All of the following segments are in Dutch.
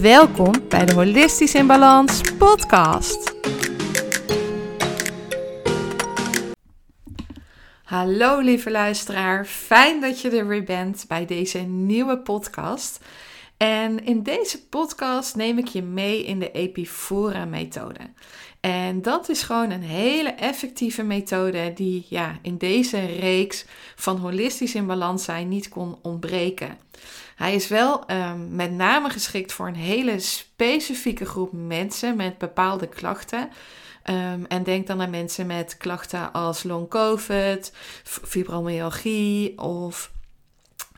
Welkom bij de Holistisch in Balans podcast. Hallo lieve luisteraar, fijn dat je er weer bent bij deze nieuwe podcast. En in deze podcast neem ik je mee in de Epifora methode. En dat is gewoon een hele effectieve methode die ja, in deze reeks van holistisch in balans zijn niet kon ontbreken. Hij is wel um, met name geschikt voor een hele specifieke groep mensen met bepaalde klachten. Um, en denk dan aan mensen met klachten als long COVID, fibromyalgie of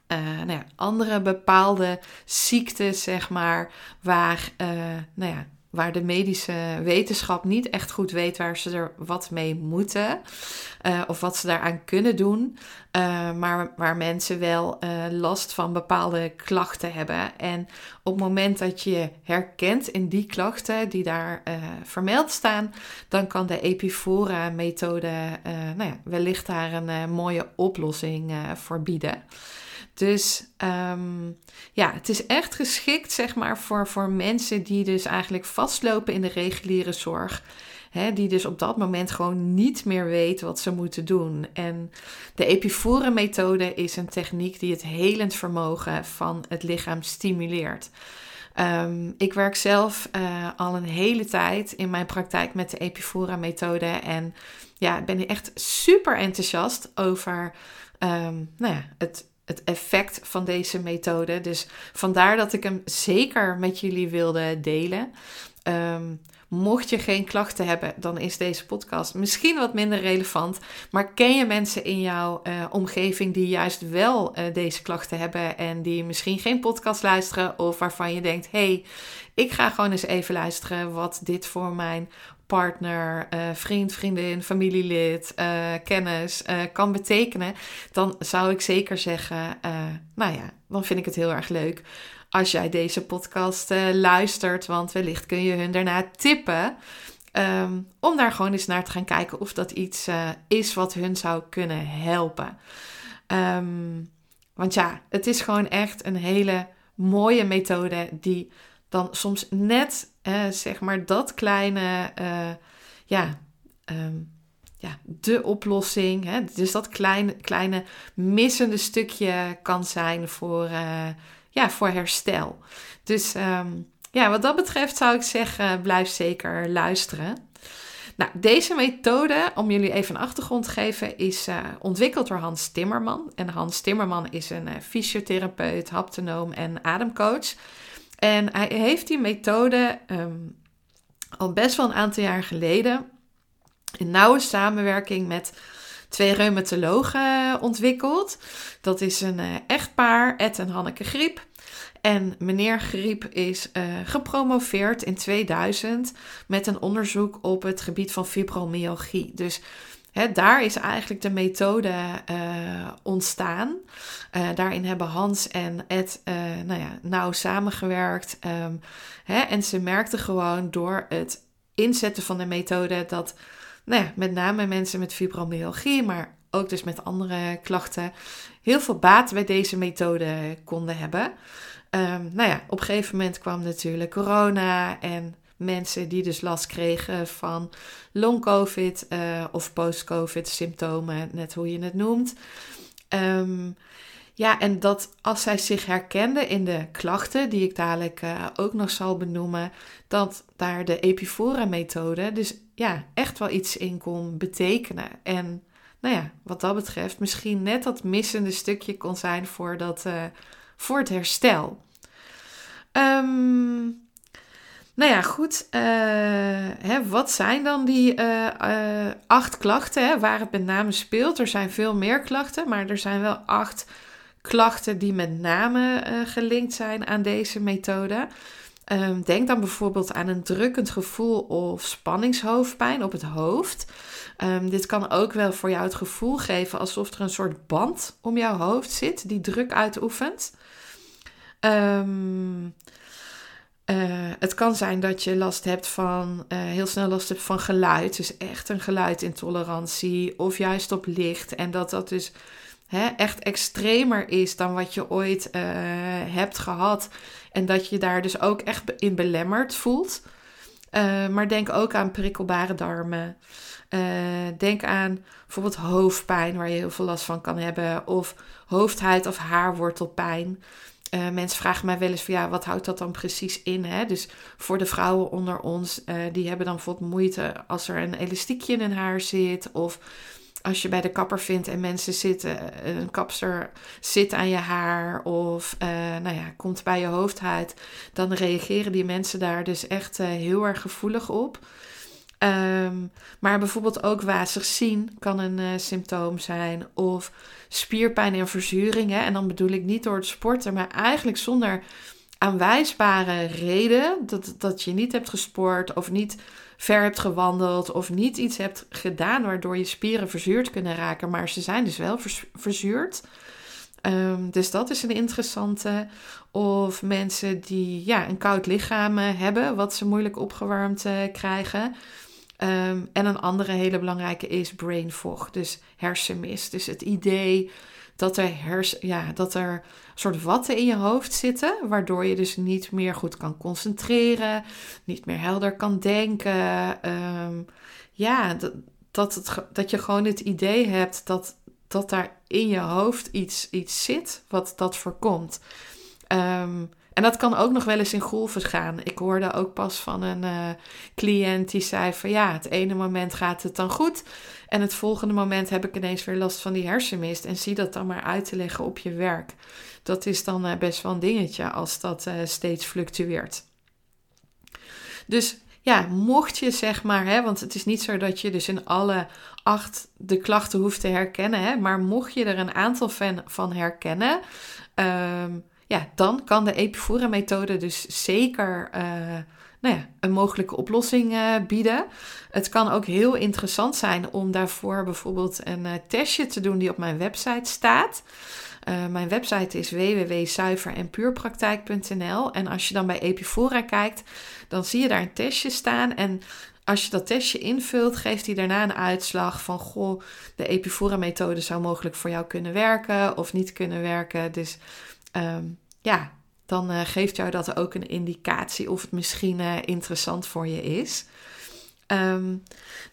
uh, nou ja, andere bepaalde ziektes, zeg maar, waar uh, nou ja, waar de medische wetenschap niet echt goed weet waar ze er wat mee moeten uh, of wat ze daaraan kunnen doen, uh, maar waar mensen wel uh, last van bepaalde klachten hebben. En op het moment dat je herkent in die klachten die daar vermeld staan, dan kan de Epifora-methode nou ja, wellicht daar een mooie oplossing voor bieden. Dus um, ja, het is echt geschikt, zeg maar, voor, voor mensen die dus eigenlijk vastlopen in de reguliere zorg. Die dus op dat moment gewoon niet meer weten wat ze moeten doen. En de Epifore-methode is een techniek die het helend vermogen van het lichaam stimuleert. Um, ik werk zelf uh, al een hele tijd in mijn praktijk met de Epifora-methode. En ja, ben echt super enthousiast over um, nou ja, het het effect van deze methode. Dus vandaar dat ik hem zeker met jullie wilde delen. Um, mocht je geen klachten hebben, dan is deze podcast misschien wat minder relevant. Maar ken je mensen in jouw uh, omgeving die juist wel uh, deze klachten hebben en die misschien geen podcast luisteren of waarvan je denkt: hey, ik ga gewoon eens even luisteren wat dit voor mijn partner, uh, vriend, vriendin, familielid, uh, kennis uh, kan betekenen, dan zou ik zeker zeggen, nou ja, dan vind ik het heel erg leuk als jij deze podcast luistert, want wellicht kun je hun daarna tippen. Um, om daar gewoon eens naar te gaan kijken of dat iets is wat hun zou kunnen helpen. Um, want ja, het is gewoon echt een hele mooie methode die dan soms net uh, zeg maar dat kleine, uh, ja, um, ja, de oplossing. Hè? Dus dat kleine, kleine missende stukje kan zijn voor, uh, ja, voor herstel. Dus um, ja, wat dat betreft zou ik zeggen, blijf zeker luisteren. Nou, deze methode, om jullie even een achtergrond te geven, is ontwikkeld door Hans Timmerman. En Hans Timmerman is een fysiotherapeut, haptonoom en ademcoach. En hij heeft die methode um, al best wel een aantal jaar geleden in nauwe samenwerking met twee reumatologen ontwikkeld. Dat is een uh, echtpaar, Ed en Hanneke Griep. En meneer Griep is uh, gepromoveerd in 2000 met een onderzoek op het gebied van fibromyalgie. Dus daar is eigenlijk de methode uh, ontstaan. Uh, daarin hebben Hans en Ed uh, nou ja, nauw samengewerkt. Um, en ze merkten gewoon door het inzetten van de methode dat nou ja, met name mensen met fibromyalgie, maar ook dus met andere klachten, heel veel baat bij deze methode konden hebben. Um, nou ja, op een gegeven moment kwam natuurlijk corona en mensen die dus last kregen van long-covid uh, of post-covid symptomen, net hoe je het noemt. Um, ja, en dat als zij zich herkenden in de klachten, die ik dadelijk uh, ook nog zal benoemen, dat daar de Epifora-methode dus ja, echt wel iets in kon betekenen. En nou ja, wat dat betreft, misschien net dat missende stukje kon zijn voor, dat, uh, voor het herstel. Um, nou ja, goed. Uh, hè, wat zijn dan die uh, uh, acht klachten hè, waar het met name speelt? Er zijn veel meer klachten, maar er zijn wel acht klachten die met name gelinkt zijn aan deze methode. Ehm, denk dan bijvoorbeeld aan een drukkend gevoel of spanningshoofdpijn op het hoofd. Ehm, dit kan ook wel voor jou het gevoel geven alsof er een soort band om jouw hoofd zit die druk uitoefent. Um, het kan zijn dat je last hebt van, uh, heel snel last hebt van geluid. Dus echt een geluidintolerantie. Of juist op licht. En dat dat dus hè, echt extremer is dan wat je ooit uh, hebt gehad. En dat je daar dus ook echt in belemmerd voelt. Maar denk ook aan prikkelbare darmen. Denk aan bijvoorbeeld hoofdpijn, waar je heel veel last van kan hebben. Of hoofdhuid- of haarwortelpijn. Uh, mensen vragen mij wel eens van ja, wat houdt dat dan precies in? Hè? Dus voor de vrouwen onder ons, uh, die hebben dan bijvoorbeeld moeite als er een elastiekje in hun haar zit. Of als je bij de kapper vindt en mensen zitten, een kapster zit aan je haar of uh, nou ja, komt bij je hoofdhuid, dan reageren die mensen daar dus echt heel erg gevoelig op. Um, maar bijvoorbeeld ook wazig zien kan een symptoom zijn. Of spierpijn en verzuring. Hè? En dan bedoel ik niet door het sporten, maar eigenlijk zonder aanwijsbare reden. Dat, dat je niet hebt gesport of niet ver hebt gewandeld of niet iets hebt gedaan waardoor je spieren verzuurd kunnen raken, maar ze zijn dus wel verzuurd. Um, dus dat is een interessante. Of mensen die ja, een koud lichaam hebben, wat ze moeilijk opgewarmd uh, krijgen. Um, en een andere hele belangrijke is brain fog, dus hersenmist. Dus het idee dat er, hers, ja, dat er soort watten in je hoofd zitten, waardoor je dus niet meer goed kan concentreren, niet meer helder kan denken. Um, ja, dat, dat, het, dat je gewoon het idee hebt dat, dat daar in je hoofd iets, iets zit wat dat voorkomt. Um, en dat kan ook nog wel eens in golven gaan. Ik hoorde ook pas van een uh, cliënt die zei van ja, het ene moment gaat het dan goed. En het volgende moment heb ik ineens weer last van die hersenmist. En zie dat dan maar uit te leggen op je werk. Dat is dan uh, best wel een dingetje als dat uh, steeds fluctueert. Dus ja, mocht je zeg maar, hè, want het is niet zo dat je dus in alle acht de klachten hoeft te herkennen, hè, maar mocht je er een aantal van, van herkennen, um, ja, dan kan de Epifora-methode dus zeker uh, nou ja, een mogelijke oplossing uh, bieden. Het kan ook heel interessant zijn om daarvoor bijvoorbeeld een uh, testje te doen die op mijn website staat. mijn website is www.zuiverenpuurpraktijk.nl en als je dan bij Epifora kijkt, dan zie je daar een testje staan en als je dat testje invult, geeft hij daarna een uitslag van: Goh, de Epifora-methode zou mogelijk voor jou kunnen werken of niet kunnen werken. Dus um, ja, dan uh, geeft jou dat ook een indicatie of het misschien uh, interessant voor je is. Um,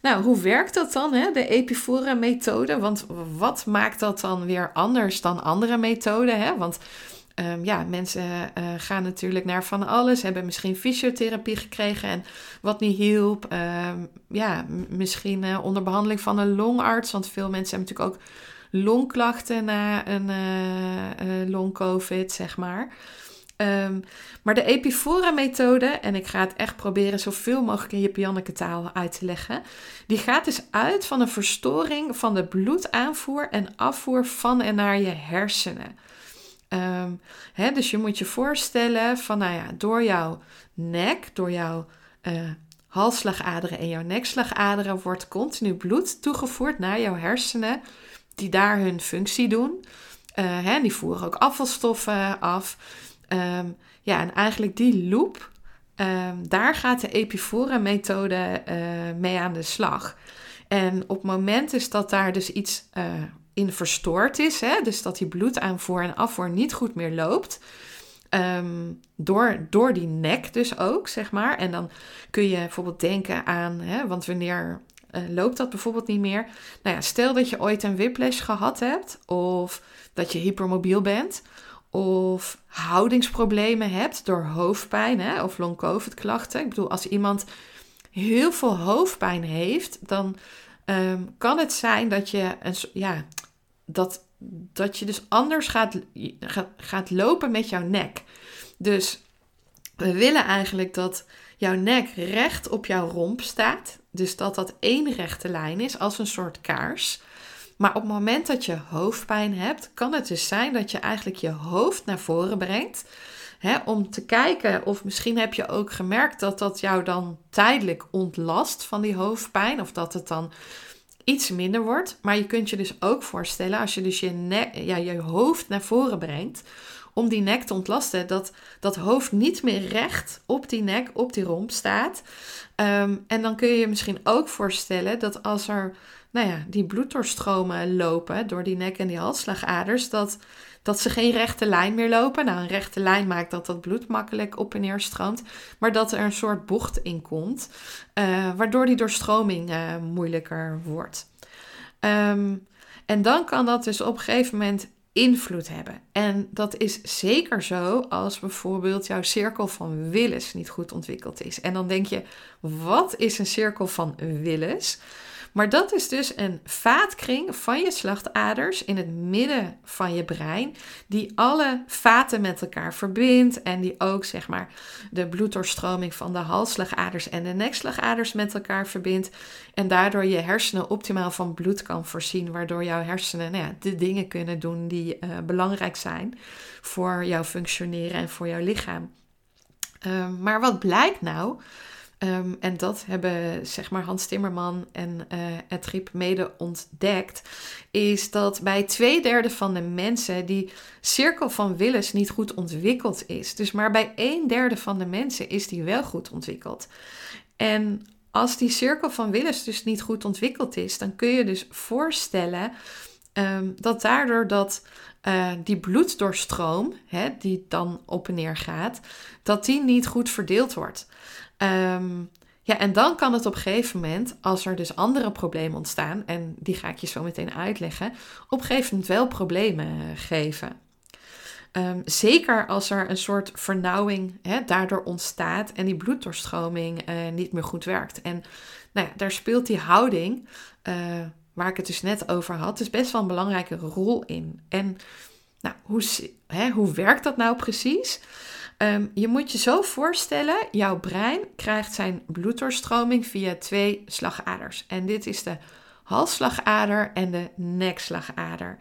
nou, hoe werkt dat dan, hè? de Epifora-methode? Want wat maakt dat dan weer anders dan andere methoden? Hè? Want um, ja, mensen uh, gaan natuurlijk naar van alles, hebben misschien fysiotherapie gekregen en wat niet hielp. Ja, misschien onder behandeling van een longarts, want veel mensen hebben natuurlijk ook longklachten na een uh, long-covid, zeg maar. Um, maar de Epifora-methode, en ik ga het echt proberen zoveel mogelijk in je Pianneke taal uit te leggen, die gaat dus uit van een verstoring van de bloedaanvoer en afvoer van en naar je hersenen. Hè, dus je moet je voorstellen van, nou ja, door jouw nek, door jouw uh, halsslagaderen en jouw nekslagaderen wordt continu bloed toegevoerd naar jouw hersenen die daar hun functie doen. Uh, hè, die voeren ook afvalstoffen af. Um, ja, en eigenlijk die loop, um, daar gaat de Epifora-methode uh, mee aan de slag. En op het moment is dat daar dus iets uh, in verstoord is, hè, dus dat die bloedaanvoer en afvoer niet goed meer loopt, um, door, door die nek dus ook, zeg maar. En dan kun je bijvoorbeeld denken aan, hè, want wanneer uh, loopt dat bijvoorbeeld niet meer. Nou ja, stel dat je ooit een whiplash gehad hebt, of dat je hypermobiel bent, of houdingsproblemen hebt door hoofdpijn hè, of long-covid klachten. Ik bedoel, als iemand heel veel hoofdpijn heeft, dan um, kan het zijn dat je, een, ja, dat, dat je dus anders gaat, gaat lopen met jouw nek. Dus we willen eigenlijk dat jouw nek recht op jouw romp staat. Dus dat dat één rechte lijn is, als een soort kaars. Maar op het moment dat je hoofdpijn hebt, kan het dus zijn dat je eigenlijk je hoofd naar voren brengt. Hè, om te kijken of misschien heb je ook gemerkt dat dat jou dan tijdelijk ontlast van die hoofdpijn. Of dat het dan iets minder wordt. Maar je kunt je dus ook voorstellen als je dus je, ja, je hoofd naar voren brengt om die nek te ontlasten. Dat dat hoofd niet meer recht op die nek, op die romp staat. Ehm, en dan kun je je misschien ook voorstellen dat als er nou ja, die bloeddoorstromen lopen door die nek en die halsslagaders, dat, dat ze geen rechte lijn meer lopen. Nou, een rechte lijn maakt dat dat bloed makkelijk op en neer stroomt, maar dat er een soort bocht in komt, uh, waardoor die doorstroming uh, moeilijker wordt. Um, en dan kan dat dus op een gegeven moment invloed hebben. En dat is zeker zo als bijvoorbeeld jouw cirkel van Willis niet goed ontwikkeld is. En dan denk je, wat is een cirkel van Willis? Maar dat is dus een vaatkring van je slachtaders in het midden van je brein, die alle vaten met elkaar verbindt en die ook zeg maar de bloeddoorstroming van de halsslagaders en de nekslagaders met elkaar verbindt en daardoor je hersenen optimaal van bloed kan voorzien, waardoor jouw hersenen nou ja, de dingen kunnen doen die uh, belangrijk zijn voor jouw functioneren en voor jouw lichaam. Uh, maar wat blijkt nou? Um, en dat hebben zeg maar Hans Timmerman en uh, Riep mede ontdekt, is dat bij twee derde van de mensen die cirkel van Willis niet goed ontwikkeld is. Dus maar bij een derde van de mensen is die wel goed ontwikkeld. En als die cirkel van Willis dus niet goed ontwikkeld is, dan kun je dus voorstellen um, dat daardoor dat uh, die bloeddoorstroom, hè, die dan op en neer gaat, dat die niet goed verdeeld wordt. Um, ja, en dan kan het op een gegeven moment, als er dus andere problemen ontstaan, en die ga ik je zo meteen uitleggen, op een gegeven moment wel problemen geven. Um, zeker als er een soort vernauwing daardoor ontstaat en die bloeddoorstroming uh, niet meer goed werkt. En nou ja, daar speelt die houding, uh, waar ik het dus net over had, dus best wel een belangrijke rol in. En nou, hoe, hoe werkt dat nou precies? Um, je moet je zo voorstellen, jouw brein krijgt zijn bloeddoorstroming via twee slagaders. En dit is de halsslagader en de nekslagader.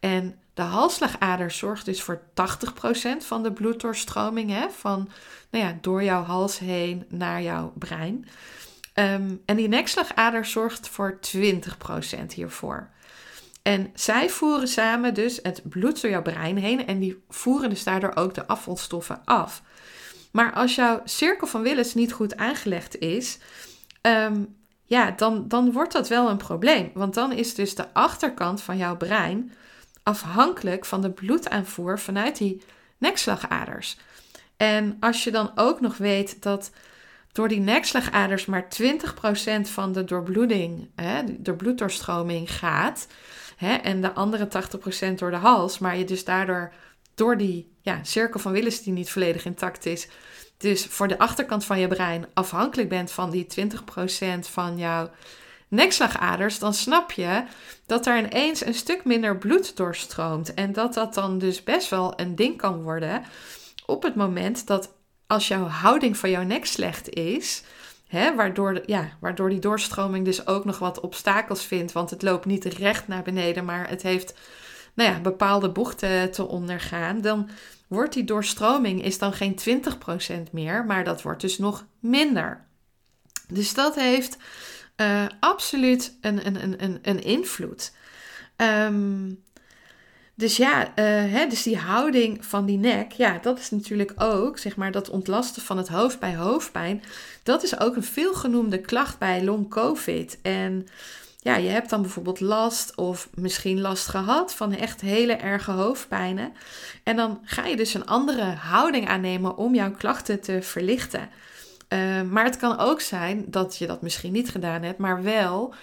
En de halsslagader zorgt dus voor 80% van de bloeddoorstroming, hè, van nou ja, door jouw hals heen naar jouw brein. Um, en die nekslagader zorgt voor 20% hiervoor. En zij voeren samen dus het bloed door jouw brein heen en die voeren dus daardoor ook de afvalstoffen af. Maar als jouw cirkel van Willis niet goed aangelegd is, ehm, ja, dan, dan wordt dat wel een probleem. Want dan is dus de achterkant van jouw brein afhankelijk van de bloedaanvoer vanuit die nekslagaders. En als je dan ook nog weet dat door die nekslagaders maar 20% van de doorbloeding, hè, de bloeddoorstroming gaat, Hè? En de andere 80% door de hals. Maar je dus daardoor door die ja, cirkel van Willis die niet volledig intact is. Dus voor de achterkant van je brein afhankelijk bent van die 20% van jouw nekslagaders, dan snap je dat er ineens een stuk minder bloed doorstroomt. En dat dat dan dus best wel een ding kan worden op het moment dat als jouw houding van jouw nek slecht is, Hè, waardoor, ja, waardoor die doorstroming dus ook nog wat obstakels vindt. Want het loopt niet recht naar beneden, maar het heeft nou ja, bepaalde bochten te ondergaan. Dan wordt die doorstroming is dan geen 20% meer, maar dat wordt dus nog minder. Dus dat heeft uh, absoluut een, een, een, een invloed. Um, dus ja, uh, hè, dus die houding van die nek, ja, dat is natuurlijk ook, zeg maar, dat ontlasten van het hoofd bij hoofdpijn. Dat is ook een veelgenoemde klacht bij long COVID. En ja, je hebt dan bijvoorbeeld last of misschien last gehad van echt hele erge hoofdpijnen. En dan ga je dus een andere houding aannemen om jouw klachten te verlichten. Uh, maar het kan ook zijn dat je dat misschien niet gedaan hebt, maar wel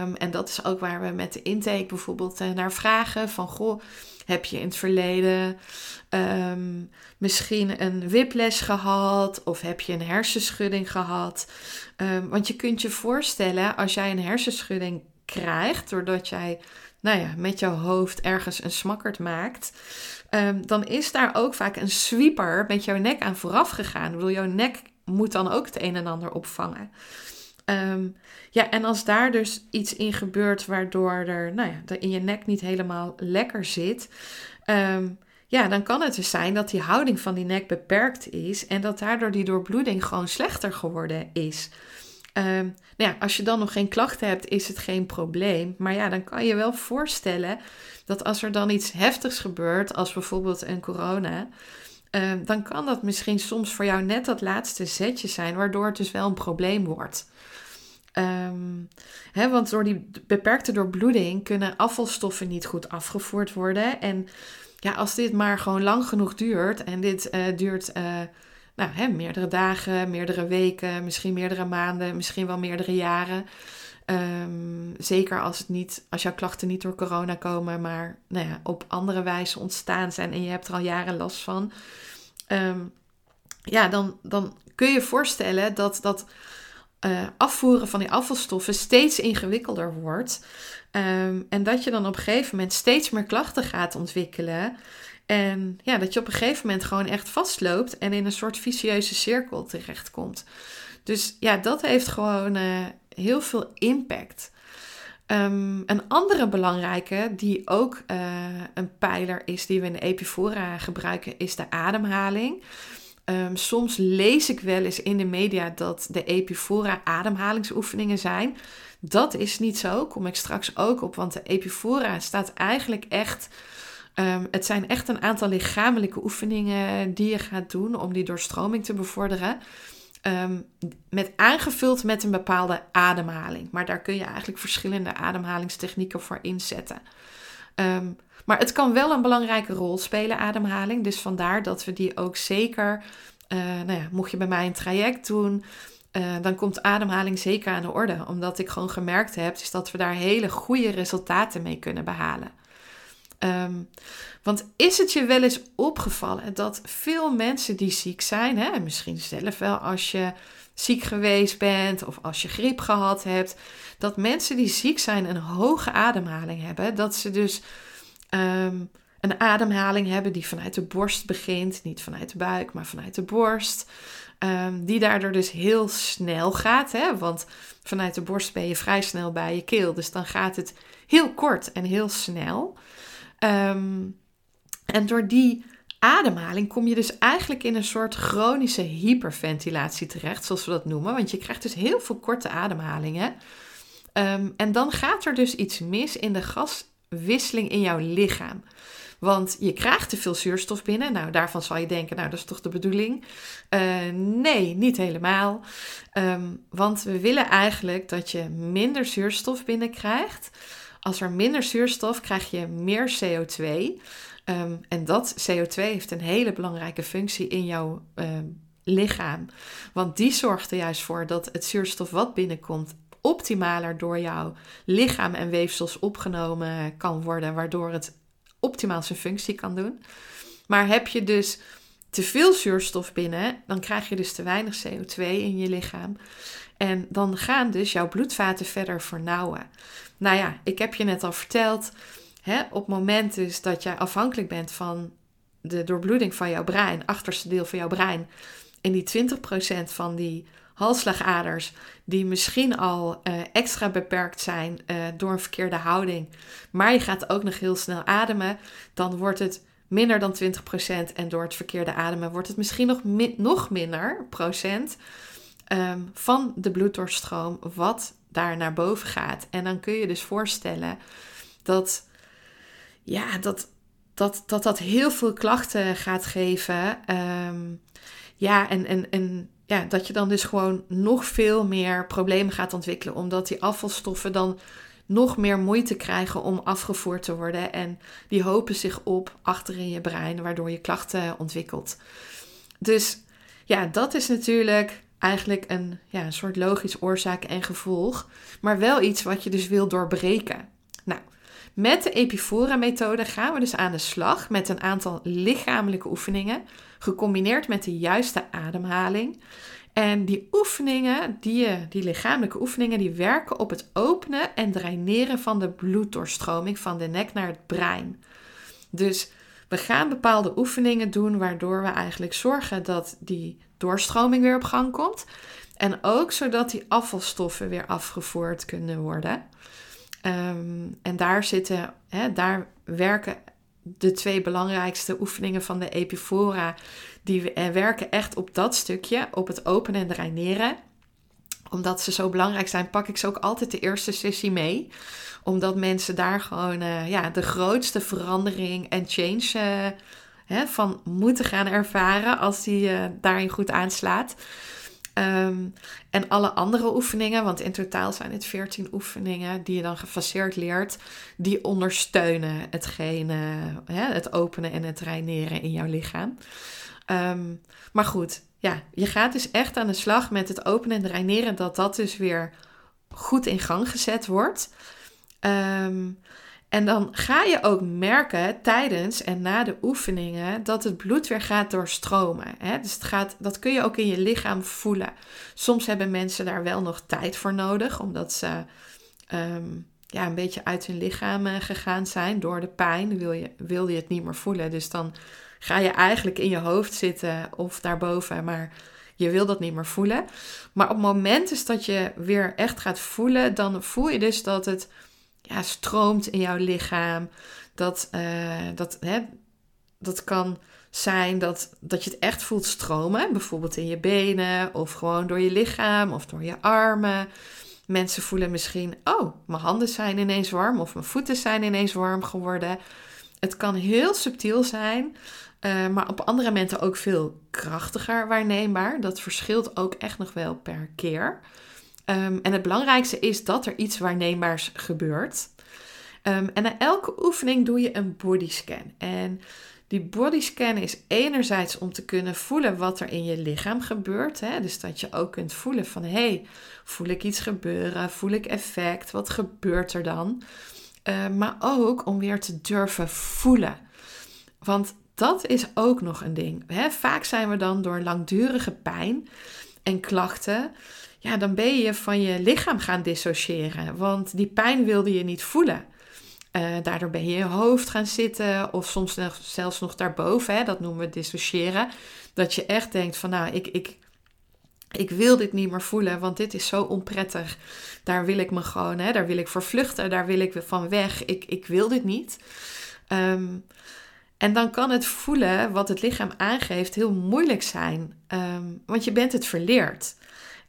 Um, en dat is ook waar we met de intake bijvoorbeeld uh, naar vragen van goh, heb je in het verleden um, misschien een whiplash gehad of heb je een hersenschudding gehad? Want je kunt je voorstellen als jij een hersenschudding krijgt doordat jij nou ja, met jouw hoofd ergens een smakkerd maakt, dan is daar ook vaak een sweeper met jouw nek aan vooraf gegaan. Ik jouw nek moet dan ook het een en ander opvangen. Um, ja, en als daar dus iets in gebeurt waardoor er, nou ja, in je nek niet helemaal lekker zit, um, ja, dan kan het dus zijn dat die houding van die nek beperkt is en dat daardoor die doorbloeding gewoon slechter geworden is. Um, nou ja, als je dan nog geen klachten hebt, is het geen probleem. Maar ja, dan kan je wel voorstellen dat als er dan iets heftigs gebeurt, als bijvoorbeeld een corona, um, dan kan dat misschien soms voor jou net dat laatste zetje zijn, waardoor het dus wel een probleem wordt. Um, hè, want door die beperkte doorbloeding kunnen afvalstoffen niet goed afgevoerd worden. En ja, als dit maar gewoon lang genoeg duurt, en dit uh, duurt uh, nou, hè, meerdere dagen, meerdere weken, misschien meerdere maanden, misschien wel meerdere jaren. Um, zeker als, het niet, als jouw klachten niet door corona komen, maar nou ja, op andere wijze ontstaan zijn en je hebt er al jaren last van. Um, ja, dan, dan kun je voorstellen dat dat uh, afvoeren van die afvalstoffen steeds ingewikkelder wordt. Um, en dat je dan op een gegeven moment steeds meer klachten gaat ontwikkelen. En ja, dat je op een gegeven moment gewoon echt vastloopt en in een soort vicieuze cirkel terechtkomt. Dus ja, dat heeft gewoon uh, heel veel impact. Um, een andere belangrijke, die ook uh, een pijler is die we in de Epifora gebruiken, is de ademhaling. Um, soms lees ik wel eens in de media dat de Epifora ademhalingsoefeningen zijn. Dat is niet zo, kom ik straks ook op, want de Epifora staat eigenlijk echt Um, het zijn echt een aantal lichamelijke oefeningen die je gaat doen om die doorstroming te bevorderen. Um, met aangevuld met een bepaalde ademhaling. Maar daar kun je eigenlijk verschillende ademhalingstechnieken voor inzetten. Um, maar het kan wel een belangrijke rol spelen, ademhaling. Dus vandaar dat we die ook zeker, uh, nou ja, mocht je bij mij een traject doen, uh, dan komt ademhaling zeker aan de orde. Omdat ik gewoon gemerkt heb, is dat we daar hele goede resultaten mee kunnen behalen. Um, want is het je wel eens opgevallen dat veel mensen die ziek zijn, hè, misschien zelf wel als je ziek geweest bent of als je griep gehad hebt, dat mensen die ziek zijn een hoge ademhaling hebben, dat ze dus um, een ademhaling hebben die vanuit de borst begint, niet vanuit de buik, maar vanuit de borst. Um, die daardoor dus heel snel gaat, hè? want vanuit de borst ben je vrij snel bij je keel, dus dan gaat het heel kort en heel snel. Um, en door die ademhaling kom je dus eigenlijk in een soort chronische hyperventilatie terecht, zoals we dat noemen. Want je krijgt dus heel veel korte ademhalingen. Um, en dan gaat er dus iets mis in de gaswisseling in jouw lichaam. Want je krijgt te veel zuurstof binnen. Nou, daarvan zal je denken, nou, dat is toch de bedoeling? Uh, nee, niet helemaal. Um, want we willen eigenlijk dat je minder zuurstof binnenkrijgt. Als er minder zuurstof krijg je meer CO2. Um, en dat CO2 heeft een hele belangrijke functie in jouw um, lichaam. Want die zorgt er juist voor dat het zuurstof wat binnenkomt optimaler door jouw lichaam en weefsels opgenomen kan worden, waardoor het optimaal zijn functie kan doen. Maar heb je dus te veel zuurstof binnen, dan krijg je dus te weinig CO2 in je lichaam. En dan gaan dus jouw bloedvaten verder vernauwen. Nou ja, ik heb je net al verteld, hè, op het moment dus dat jij afhankelijk bent van de doorbloeding van jouw brein, achterste deel van jouw brein, en die 20% van die halsslagaders, die misschien al uh, extra beperkt zijn uh, door een verkeerde houding, maar je gaat ook nog heel snel ademen, dan wordt het minder dan 20% en door het verkeerde ademen wordt het misschien nog, nog minder procent um, van de bloeddoorstroom wat daar naar boven gaat. En dan kun je dus voorstellen dat ja, dat, dat, dat, dat heel veel klachten gaat geven. Um, ja, en, en, en ja, dat je dan dus gewoon nog veel meer problemen gaat ontwikkelen, omdat die afvalstoffen dan nog meer moeite krijgen om afgevoerd te worden. En die hopen zich op achter in je brein, waardoor je klachten ontwikkelt. Dus ja, dat is natuurlijk eigenlijk een, ja, een soort logisch oorzaak en gevolg, maar wel iets wat je dus wil doorbreken. Nou, met de Epifora-methode gaan we dus aan de slag met een aantal lichamelijke oefeningen, gecombineerd met de juiste ademhaling. En die oefeningen, die, die lichamelijke oefeningen, die werken op het openen en draineren van de bloeddoorstroming van de nek naar het brein. Dus we gaan bepaalde oefeningen doen waardoor we eigenlijk zorgen dat die doorstroming weer op gang komt. En ook zodat die afvalstoffen weer afgevoerd kunnen worden. Um, en daar zitten, hè, daar werken de twee belangrijkste oefeningen van de Epifora. Die werken echt op dat stukje, op het openen en draineren omdat ze zo belangrijk zijn, pak ik ze ook altijd de eerste sessie mee. Omdat mensen daar gewoon uh, ja, de grootste verandering en change uh, hè, van moeten gaan ervaren als die daarin goed aanslaat. Um, en alle andere oefeningen, want in totaal zijn het 14 oefeningen die je dan gefaseerd leert, die ondersteunen hetgene, hè, het openen en het traineren in jouw lichaam. Um, maar goed, ja, je gaat dus echt aan de slag met het openen en draineren, dat dat dus weer goed in gang gezet wordt. Um, en dan ga je ook merken tijdens en na de oefeningen dat het bloed weer gaat doorstromen. Hè? Dus het gaat, dat kun je ook in je lichaam voelen. Soms hebben mensen daar wel nog tijd voor nodig, omdat ze um, ja, een beetje uit hun lichaam eh, gegaan zijn door de pijn. Wil je, wil je het niet meer voelen. Dus dan ga je eigenlijk in je hoofd zitten of daarboven, maar je wil dat niet meer voelen. Maar op het moment dus dat je weer echt gaat voelen, dan voel je dus dat het ja, stroomt in jouw lichaam. Dat, uh, dat, hè, dat kan zijn dat, dat je het echt voelt stromen. Bijvoorbeeld in je benen of gewoon door je lichaam of door je armen. Mensen voelen misschien, oh, mijn handen zijn ineens warm of mijn voeten zijn ineens warm geworden. Het kan heel subtiel zijn, uh, maar op andere momenten ook veel krachtiger waarneembaar. Dat verschilt ook echt nog wel per keer. Um, en het belangrijkste is dat er iets waarneembaars gebeurt. Um, en na elke oefening doe je een bodyscan. En die bodyscan is enerzijds om te kunnen voelen wat er in je lichaam gebeurt. Hè? Dus dat je ook kunt voelen van, hé, hey, voel ik iets gebeuren? Voel ik effect? Wat gebeurt er dan? Uh, maar ook om weer te durven voelen. Want dat is ook nog een ding. Hè? Vaak zijn we dan door langdurige pijn en klachten ja, dan ben je van je lichaam gaan dissociëren. Want die pijn wilde je niet voelen. Uh, daardoor ben je in je hoofd gaan zitten of soms zelfs nog daarboven. Hè, dat noemen we dissociëren. Dat je echt denkt van nou, ik, ik, ik wil dit niet meer voelen, want dit is zo onprettig. Daar wil ik me gewoon, hè, daar wil ik voor vluchten, daar wil ik van weg. Ik, ik wil dit niet. Um, en dan kan het voelen wat het lichaam aangeeft heel moeilijk zijn, um, want je bent het verleerd.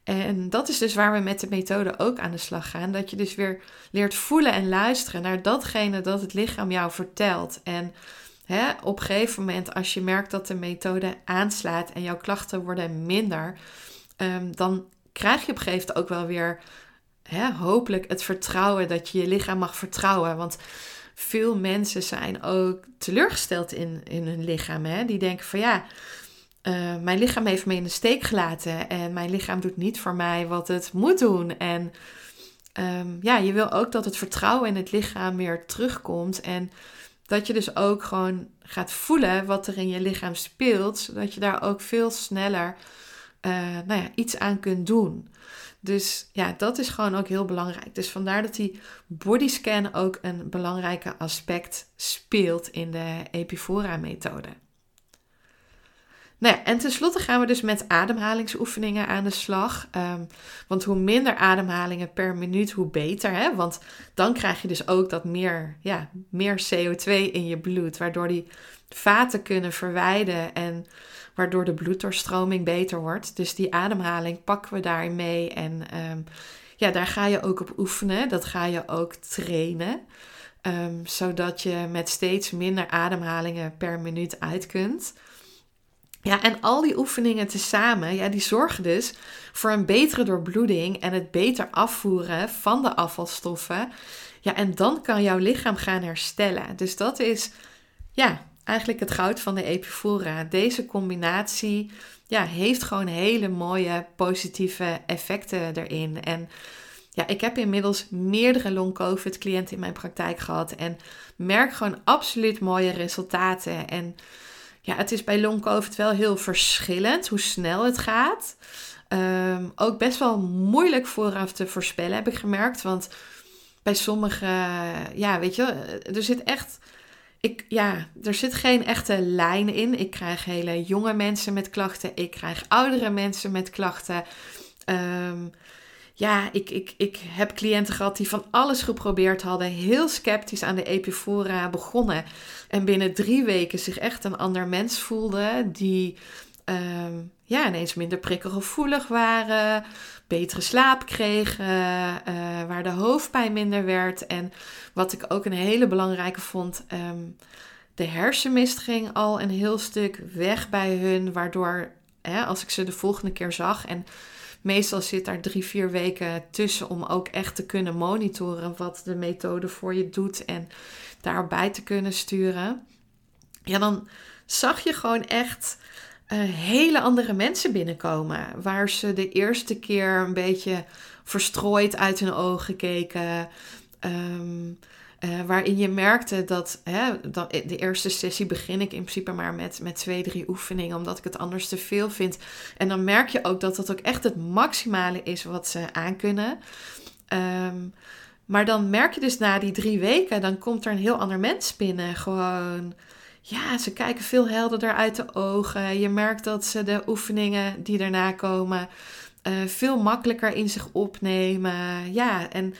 En dat is dus waar we met de methode ook aan de slag gaan. Dat je dus weer leert voelen en luisteren naar datgene dat het lichaam jou vertelt. En hè, op een gegeven moment, als je merkt dat de methode aanslaat en jouw klachten worden minder, um, dan krijg je op een gegeven moment ook wel weer hè, hopelijk het vertrouwen dat je je lichaam mag vertrouwen. Want veel mensen zijn ook teleurgesteld in, in hun lichaam. Hè? Die denken van ja uh, mijn lichaam heeft me in de steek gelaten en mijn lichaam doet niet voor mij wat het moet doen. En um, ja, je wil ook dat het vertrouwen in het lichaam weer terugkomt en dat je dus ook gewoon gaat voelen wat er in je lichaam speelt, zodat je daar ook veel sneller uh, nou ja, iets aan kunt doen. Dus ja, dat is gewoon ook heel belangrijk. Dus vandaar dat die bodyscan ook een belangrijke aspect speelt in de Epifora-methode. Nou ja, en tenslotte gaan we dus met ademhalingsoefeningen aan de slag. Um, want hoe minder ademhalingen per minuut, hoe beter. Hè? Want dan krijg je dus ook dat meer, ja, meer CO2 in je bloed. Waardoor die vaten kunnen verwijden en waardoor de bloeddoorstroming beter wordt. Dus die ademhaling pakken we daarin mee. En um, ja, daar ga je ook op oefenen. Dat ga je ook trainen. Um, zodat je met steeds minder ademhalingen per minuut uit kunt. Ja, en al die oefeningen tezamen, ja, die zorgen dus voor een betere doorbloeding en het beter afvoeren van de afvalstoffen. Ja, en dan kan jouw lichaam gaan herstellen. Dus dat is, ja, eigenlijk het goud van de Epifora. Deze combinatie, ja, heeft gewoon hele mooie positieve effecten erin. En ja, ik heb inmiddels meerdere long-covid cliënten in mijn praktijk gehad en merk gewoon absoluut mooie resultaten. En ja, het is bij long COVID wel heel verschillend hoe snel het gaat. Ehm, ook best wel moeilijk vooraf te voorspellen, heb ik gemerkt. Want bij sommige, ja, weet je, er zit echt. Ik, ja, er zit geen echte lijn in. Ik krijg hele jonge mensen met klachten. Ik krijg oudere mensen met klachten. Um, ja, ik, ik, ik heb cliënten gehad die van alles geprobeerd hadden, heel sceptisch aan de Epifora begonnen en binnen drie weken zich echt een ander mens voelden, die ehm, ja, ineens minder prikkelgevoelig waren, betere slaap kregen, uh, waar de hoofdpijn minder werd. En wat ik ook een hele belangrijke vond, ehm, de hersenmist ging al een heel stuk weg bij hun, waardoor hè, als ik ze de volgende keer zag en meestal zit daar drie, vier weken tussen om ook echt te kunnen monitoren wat de methode voor je doet en daarbij te kunnen sturen. Ja, dan zag je gewoon echt uh, hele andere mensen binnenkomen. Waar ze de eerste keer een beetje verstrooid uit hun ogen keken. Ehm, eh, waarin je merkte dat, hè, dat de eerste sessie begin ik in principe maar met, met twee, drie oefeningen, omdat ik het anders te veel vind. En dan merk je ook dat dat ook echt het maximale is wat ze aankunnen. Um, maar dan merk je dus na die drie weken, dan komt er een heel ander mens binnen. Gewoon ja, ze kijken veel helderder uit de ogen. Je merkt dat ze de oefeningen die daarna komen uh, veel makkelijker in zich opnemen. Ja, en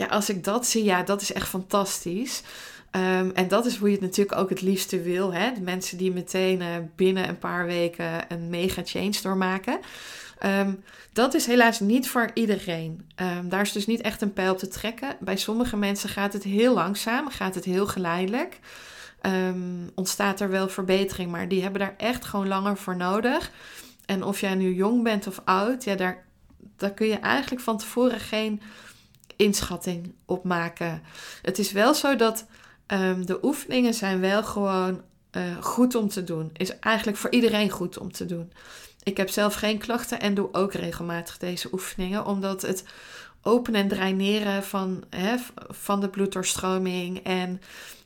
ja, als ik dat zie, ja, dat is echt fantastisch. Um, en dat is hoe je het natuurlijk ook het liefste wil. Hè? De mensen die meteen uh, binnen een paar weken een mega change doormaken. Um, dat is helaas niet voor iedereen. Um, daar is dus niet echt een pijl op te trekken. Bij sommige mensen gaat het heel langzaam, gaat het heel geleidelijk ontstaat er wel verbetering. Maar die hebben daar echt gewoon langer voor nodig. En of jij nu jong bent of oud, ja, daar, daar kun je eigenlijk van tevoren geen inschatting op maken. Het is wel zo dat um, de oefeningen zijn wel gewoon uh, goed om te doen. Is eigenlijk voor iedereen goed om te doen. Ik heb zelf geen klachten en doe ook regelmatig deze oefeningen, omdat het openen en draineren van, hè, van de bloeddoorstroming en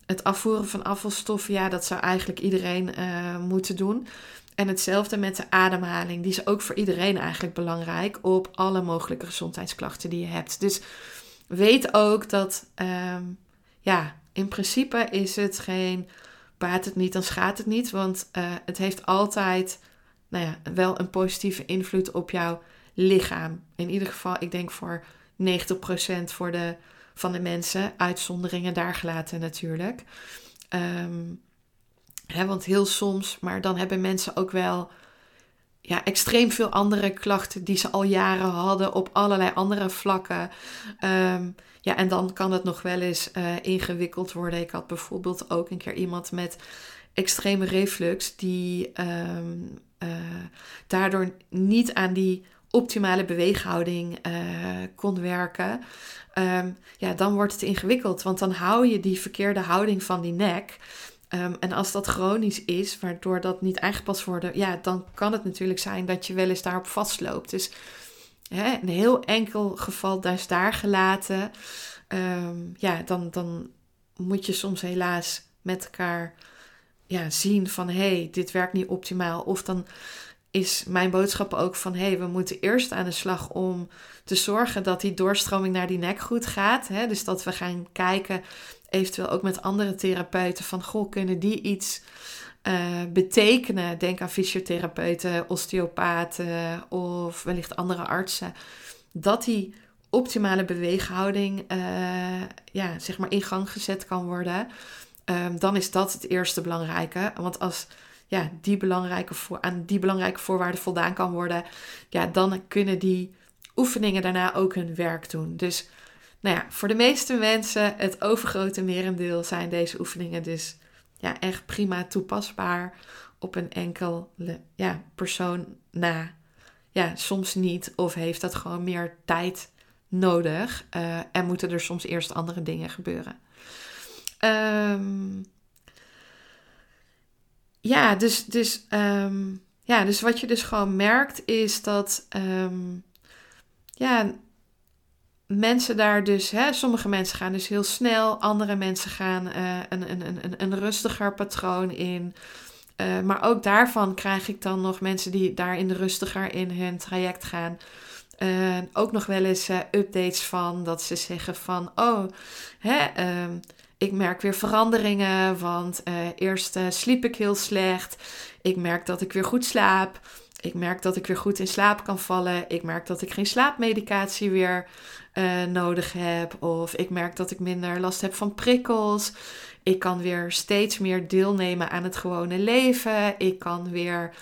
het afvoeren van afvalstoffen, ja, dat zou eigenlijk iedereen uh, moeten doen. En hetzelfde met de ademhaling. Die is ook voor iedereen eigenlijk belangrijk op alle mogelijke gezondheidsklachten die je hebt. Dus weet ook dat, um, ja, in principe is het geen baat het niet, dan schaadt het niet. Want uh, het heeft altijd, nou ja, wel een positieve invloed op jouw lichaam. In ieder geval, ik denk voor 90% voor de van de mensen. Uitzonderingen daar gelaten natuurlijk. Um, hè, want heel soms, maar dan hebben mensen ook wel ja, extreem veel andere klachten die ze al jaren hadden op allerlei andere vlakken. Um, ja, en dan kan het nog wel eens uh, ingewikkeld worden. Ik had bijvoorbeeld ook een keer iemand met extreme reflux die um, uh, daardoor niet aan die optimale beweeghouding uh, kon werken. Um, ja, dan wordt het ingewikkeld. Want dan hou je die verkeerde houding van die nek. Um, en als dat chronisch is, waardoor dat niet aangepast wordt, ja, dan kan het natuurlijk zijn dat je wel eens daarop vastloopt. Dus hè, een heel enkel geval daar is daar gelaten. Um, ja, dan, dan moet je soms helaas met elkaar ja, zien van hé, hey, dit werkt niet optimaal. Of dan is mijn boodschap ook van hé, hey, we moeten eerst aan de slag om te zorgen dat die doorstroming naar die nek goed gaat. Hè? Dus dat we gaan kijken, eventueel ook met andere therapeuten, van goh, kunnen die iets uh, betekenen? Denk aan fysiotherapeuten, osteopaten of wellicht andere artsen. Dat die optimale beweeghouding uh, ja, zeg maar in gang gezet kan worden. Um, dan is dat het eerste belangrijke. Want als ja, die belangrijke voor, aan die belangrijke voorwaarden voldaan kan worden, ja, dan kunnen die oefeningen daarna ook hun werk doen. Dus nou ja, voor de meeste mensen, het overgrote merendeel, zijn deze oefeningen dus ja, echt prima toepasbaar op een enkele ja, persoon na. Ja, soms niet of heeft dat gewoon meer tijd nodig uh, en moeten er soms eerst andere dingen gebeuren. Um, ja, dus, dus, um, ja, dus wat je dus gewoon merkt is dat um, ja, mensen daar dus, hè, sommige mensen gaan dus heel snel, andere mensen gaan uh, een, een, een, een rustiger patroon in. Uh, maar ook daarvan krijg ik dan nog mensen die daarin rustiger in hun traject gaan. Uh, ook nog wel eens updates van dat ze zeggen van, oh, hè, um, ik merk weer veranderingen, want eerst sliep ik heel slecht. Ik merk dat ik weer goed slaap. ik merk dat ik weer goed in slaap kan vallen. Ik merk dat ik geen slaapmedicatie weer uh, nodig heb. Of ik merk dat ik minder last heb van prikkels. Ik kan weer steeds meer deelnemen aan het gewone leven. Ik kan weer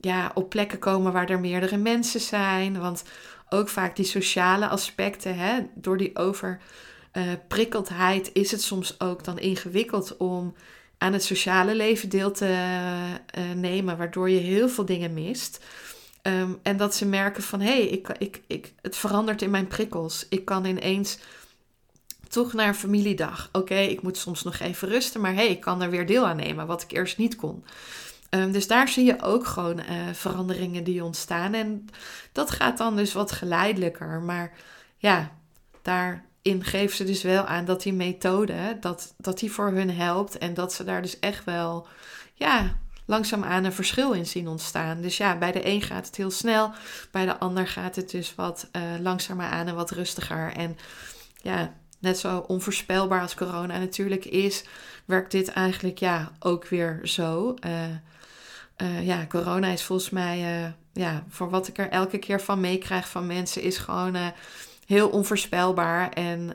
ja, op plekken komen waar er meerdere mensen zijn. Want ook vaak die sociale aspecten, hè, door die overprikkeldheid, is het soms ook dan ingewikkeld om aan het sociale leven deel te uh, nemen, waardoor je heel veel dingen mist. Ehm, en dat ze merken van hé, hey, ik, ik, ik, het verandert in mijn prikkels. Ik kan ineens toch naar een familiedag. Oké, ik moet soms nog even rusten, maar hé, hey, ik kan er weer deel aan nemen, wat ik eerst niet kon. Um, dus daar zie je ook gewoon uh, veranderingen die ontstaan. En dat gaat dan dus wat geleidelijker. Maar ja, daar in geven ze dus wel aan dat die methode, dat, dat die voor hun helpt. En dat ze daar dus echt wel, ja, langzaamaan een verschil in zien ontstaan. Dus ja, bij de een gaat het heel snel, bij de ander gaat het dus wat uh, langzamer aan en wat rustiger. En ja, net zo onvoorspelbaar als corona natuurlijk is, werkt dit eigenlijk ja ook weer zo. Uh, uh, ja, corona is volgens mij, ja, voor wat ik er elke keer van meekrijg van mensen, is gewoon heel onvoorspelbaar. En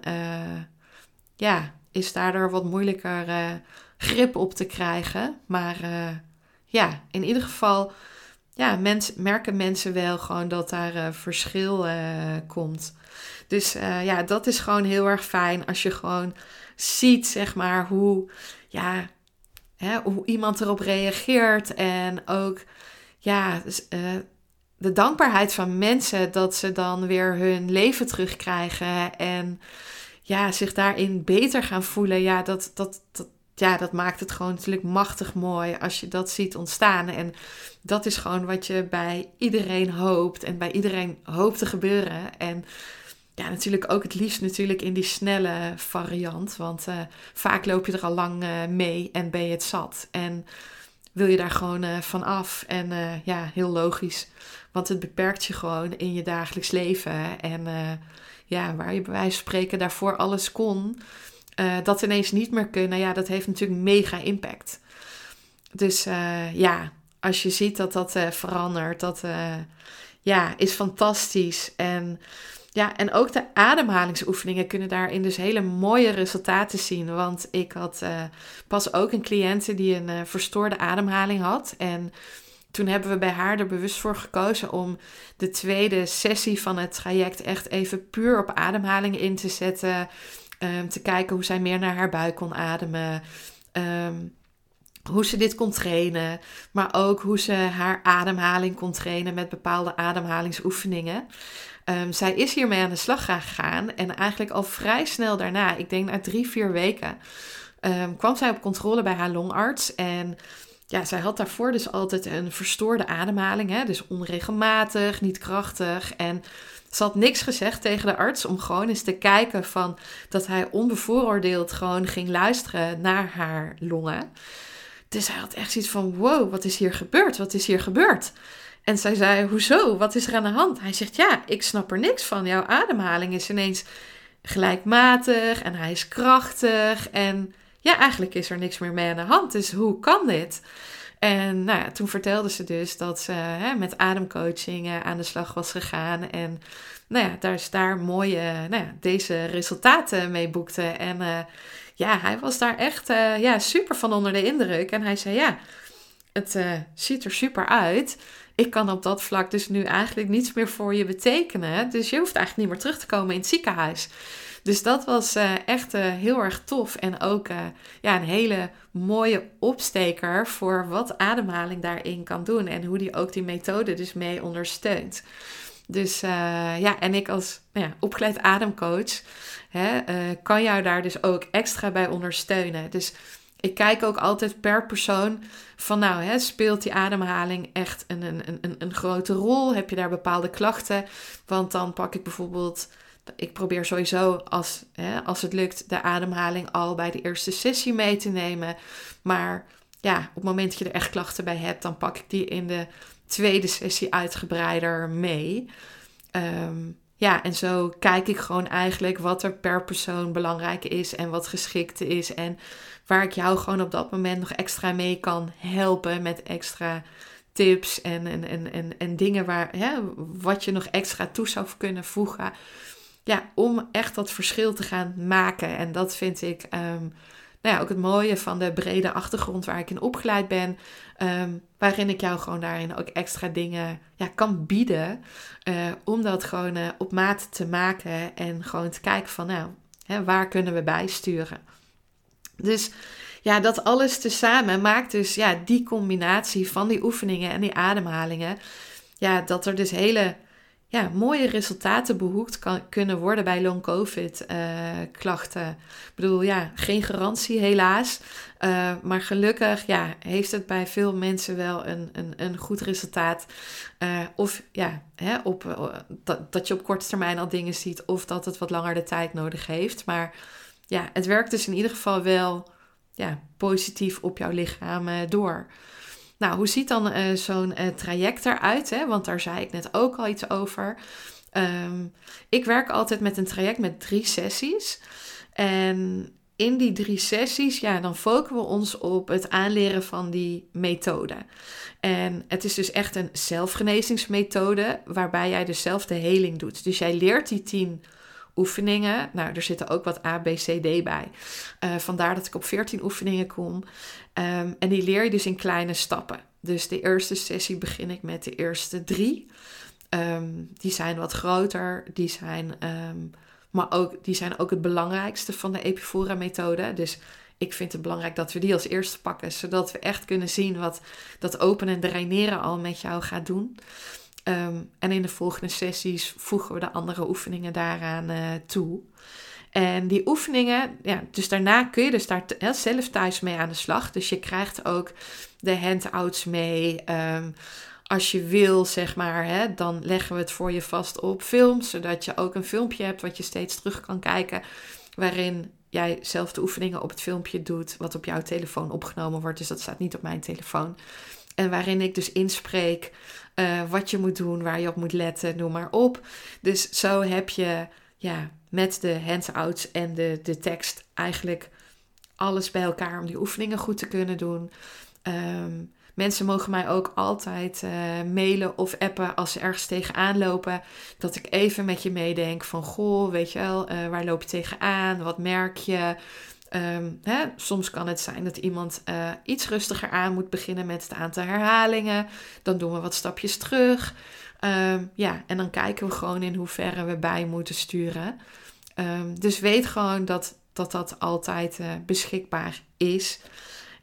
ja, is daardoor wat moeilijker grip op te krijgen. Maar ja, in ieder geval ja, mens, merken mensen wel gewoon dat daar verschil komt. Dus ja, dat is gewoon heel erg fijn als je gewoon ziet, zeg maar, hoe, ja, hè, hoe iemand erop reageert. En ook, ja, de dankbaarheid van mensen dat ze dan weer hun leven terugkrijgen en ja, zich daarin beter gaan voelen. Ja, dat, dat, ja, dat maakt het gewoon natuurlijk machtig mooi als je dat ziet ontstaan. En dat is gewoon wat je bij iedereen hoopt en bij iedereen hoopt te gebeuren. En ja, natuurlijk ook het liefst natuurlijk in die snelle variant. Want uh, vaak loop je er al lang uh, mee en ben je het zat. En wil je daar gewoon uh, van af. En ja, heel logisch. Want het beperkt je gewoon in je dagelijks leven. En ja, waar je bij wijze van spreken daarvoor alles kon, uh, dat ineens niet meer kunnen, ja, dat heeft natuurlijk mega impact. Dus uh, ja, als je ziet dat dat verandert, dat ja, is fantastisch. En ja, en ook de ademhalingsoefeningen kunnen daarin dus hele mooie resultaten zien. Want ik had pas ook een cliënte die een verstoorde ademhaling had. En toen hebben we bij haar er bewust voor gekozen om de tweede sessie van het traject echt even puur op ademhaling in te zetten. Um, te kijken hoe zij meer naar haar buik kon ademen. Um, hoe ze dit kon trainen, maar ook hoe ze haar ademhaling kon trainen met bepaalde ademhalingsoefeningen. Um, zij is hiermee aan de slag gegaan en eigenlijk al vrij snel daarna, ik denk na drie, vier weken, kwam zij op controle bij haar longarts. En ja, zij had daarvoor dus altijd een verstoorde ademhaling. Hè? Dus onregelmatig, niet krachtig. En ze had niks gezegd tegen de arts om gewoon eens te kijken van dat hij onbevooroordeeld gewoon ging luisteren naar haar longen. Dus hij had echt zoiets van: wow, wat is hier gebeurd? Wat is hier gebeurd? En zij zei: Hoezo? Wat is er aan de hand? Hij zegt: Ja, ik snap er niks van. Jouw ademhaling is ineens gelijkmatig en hij is krachtig. En ja, eigenlijk is er niks meer mee aan de hand. Dus hoe kan dit? En nou ja, toen vertelde ze dus dat ze hè, met ademcoaching uh, aan de slag was gegaan. En nou ja, daar daar mooie, nou ja, deze resultaten mee boekte. En uh, ja, hij was daar echt uh, ja, super van onder de indruk. En hij zei, ja, het ziet er super uit. Ik kan op dat vlak dus nu eigenlijk niets meer voor je betekenen. Dus je hoeft eigenlijk niet meer terug te komen in het ziekenhuis. Dus dat was uh, echt uh, heel erg tof. En ook uh, ja, een hele mooie opsteker voor wat ademhaling daarin kan doen. En hoe die ook die methode dus mee ondersteunt. Dus ja, en ik als nou ja, opgeleid ademcoach hè, kan jou daar dus ook extra bij ondersteunen. Dus ik kijk ook altijd per persoon van nou, hè, speelt die ademhaling echt een, een, een, een grote rol? Heb je daar bepaalde klachten? Want dan pak ik bijvoorbeeld ik probeer sowieso, als, hè, als het lukt, de ademhaling al bij de eerste sessie mee te nemen. Maar ja, op het moment dat je er echt klachten bij hebt, dan pak ik die in de tweede sessie uitgebreider mee. Ehm, ja, en zo kijk ik gewoon eigenlijk wat er per persoon belangrijk is en wat geschikt is. En waar ik jou gewoon op dat moment nog extra mee kan helpen met extra tips en, en, en, en, en dingen waar, hè, wat je nog extra toe zou kunnen voegen. Ja, om echt dat verschil te gaan maken. En dat vind ik um, nou ja, ook het mooie van de brede achtergrond waar ik in opgeleid ben. Um, waarin ik jou gewoon daarin ook extra dingen ja, kan bieden. Uh, om dat gewoon uh, op maat te maken en gewoon te kijken van nou, hè, waar kunnen we bijsturen. Dus ja, dat alles tezamen maakt dus ja, die combinatie van die oefeningen en die ademhalingen. Ja, dat er dus hele ja, mooie resultaten behoekt kan, kunnen worden bij long COVID uh, klachten. Ik bedoel, ja, geen garantie helaas. Uh, maar gelukkig ja, heeft het bij veel mensen wel een, een, een goed resultaat. Uh, of ja, hè, op, dat, dat je op korte termijn al dingen ziet. Of dat het wat langer de tijd nodig heeft. Maar ja, het werkt dus in ieder geval wel ja, positief op jouw lichaam door. Nou, hoe ziet dan uh, zo'n uh, traject eruit? Hè? Want daar zei ik net ook al iets over. Um, ik werk altijd met een traject met drie sessies. En in die drie sessies, ja, dan focussen we ons op het aanleren van die methode. En het is dus echt een zelfgenezingsmethode waarbij jij dus zelf de heling doet. Dus jij leert die tien oefeningen. Nou, er zitten ook wat A, B, C, D bij. Uh, vandaar dat ik op 14 oefeningen kom. Um, en die leer je dus in kleine stappen. Dus de eerste sessie begin ik met de eerste drie. Um, die zijn wat groter. Die zijn, um, maar ook, die zijn ook het belangrijkste van de Epifora-methode. Dus ik vind het belangrijk dat we die als eerste pakken, zodat we echt kunnen zien wat dat openen en draineren al met jou gaat doen. En in de volgende sessies voegen we de andere oefeningen daaraan uh, toe. En die oefeningen, ja, dus daarna kun je dus daar zelf thuis mee aan de slag. Dus je krijgt ook de handouts mee. Um, als je wil, zeg maar, hè, dan leggen we het voor je vast op film, zodat je ook een filmpje hebt wat je steeds terug kan kijken, waarin jij zelf de oefeningen op het filmpje doet, wat op jouw telefoon opgenomen wordt. Dus dat staat niet op mijn telefoon. En waarin ik dus inspreek uh, wat je moet doen, waar je op moet letten, noem maar op. Dus zo heb je ja, met de handouts en de, de tekst eigenlijk alles bij elkaar om die oefeningen goed te kunnen doen. Um, mensen mogen mij ook altijd uh, mailen of appen als ze ergens tegenaan lopen. Dat ik even met je meedenk van, goh, weet je wel, uh, waar loop je tegenaan? Wat merk je? Um, hè, soms kan het zijn dat iemand uh, iets rustiger aan moet beginnen met het aantal herhalingen. Dan doen we wat stapjes terug. Um, ja, en dan kijken we gewoon in hoeverre we bij moeten sturen. Um, dus weet gewoon dat dat, dat altijd uh, beschikbaar is.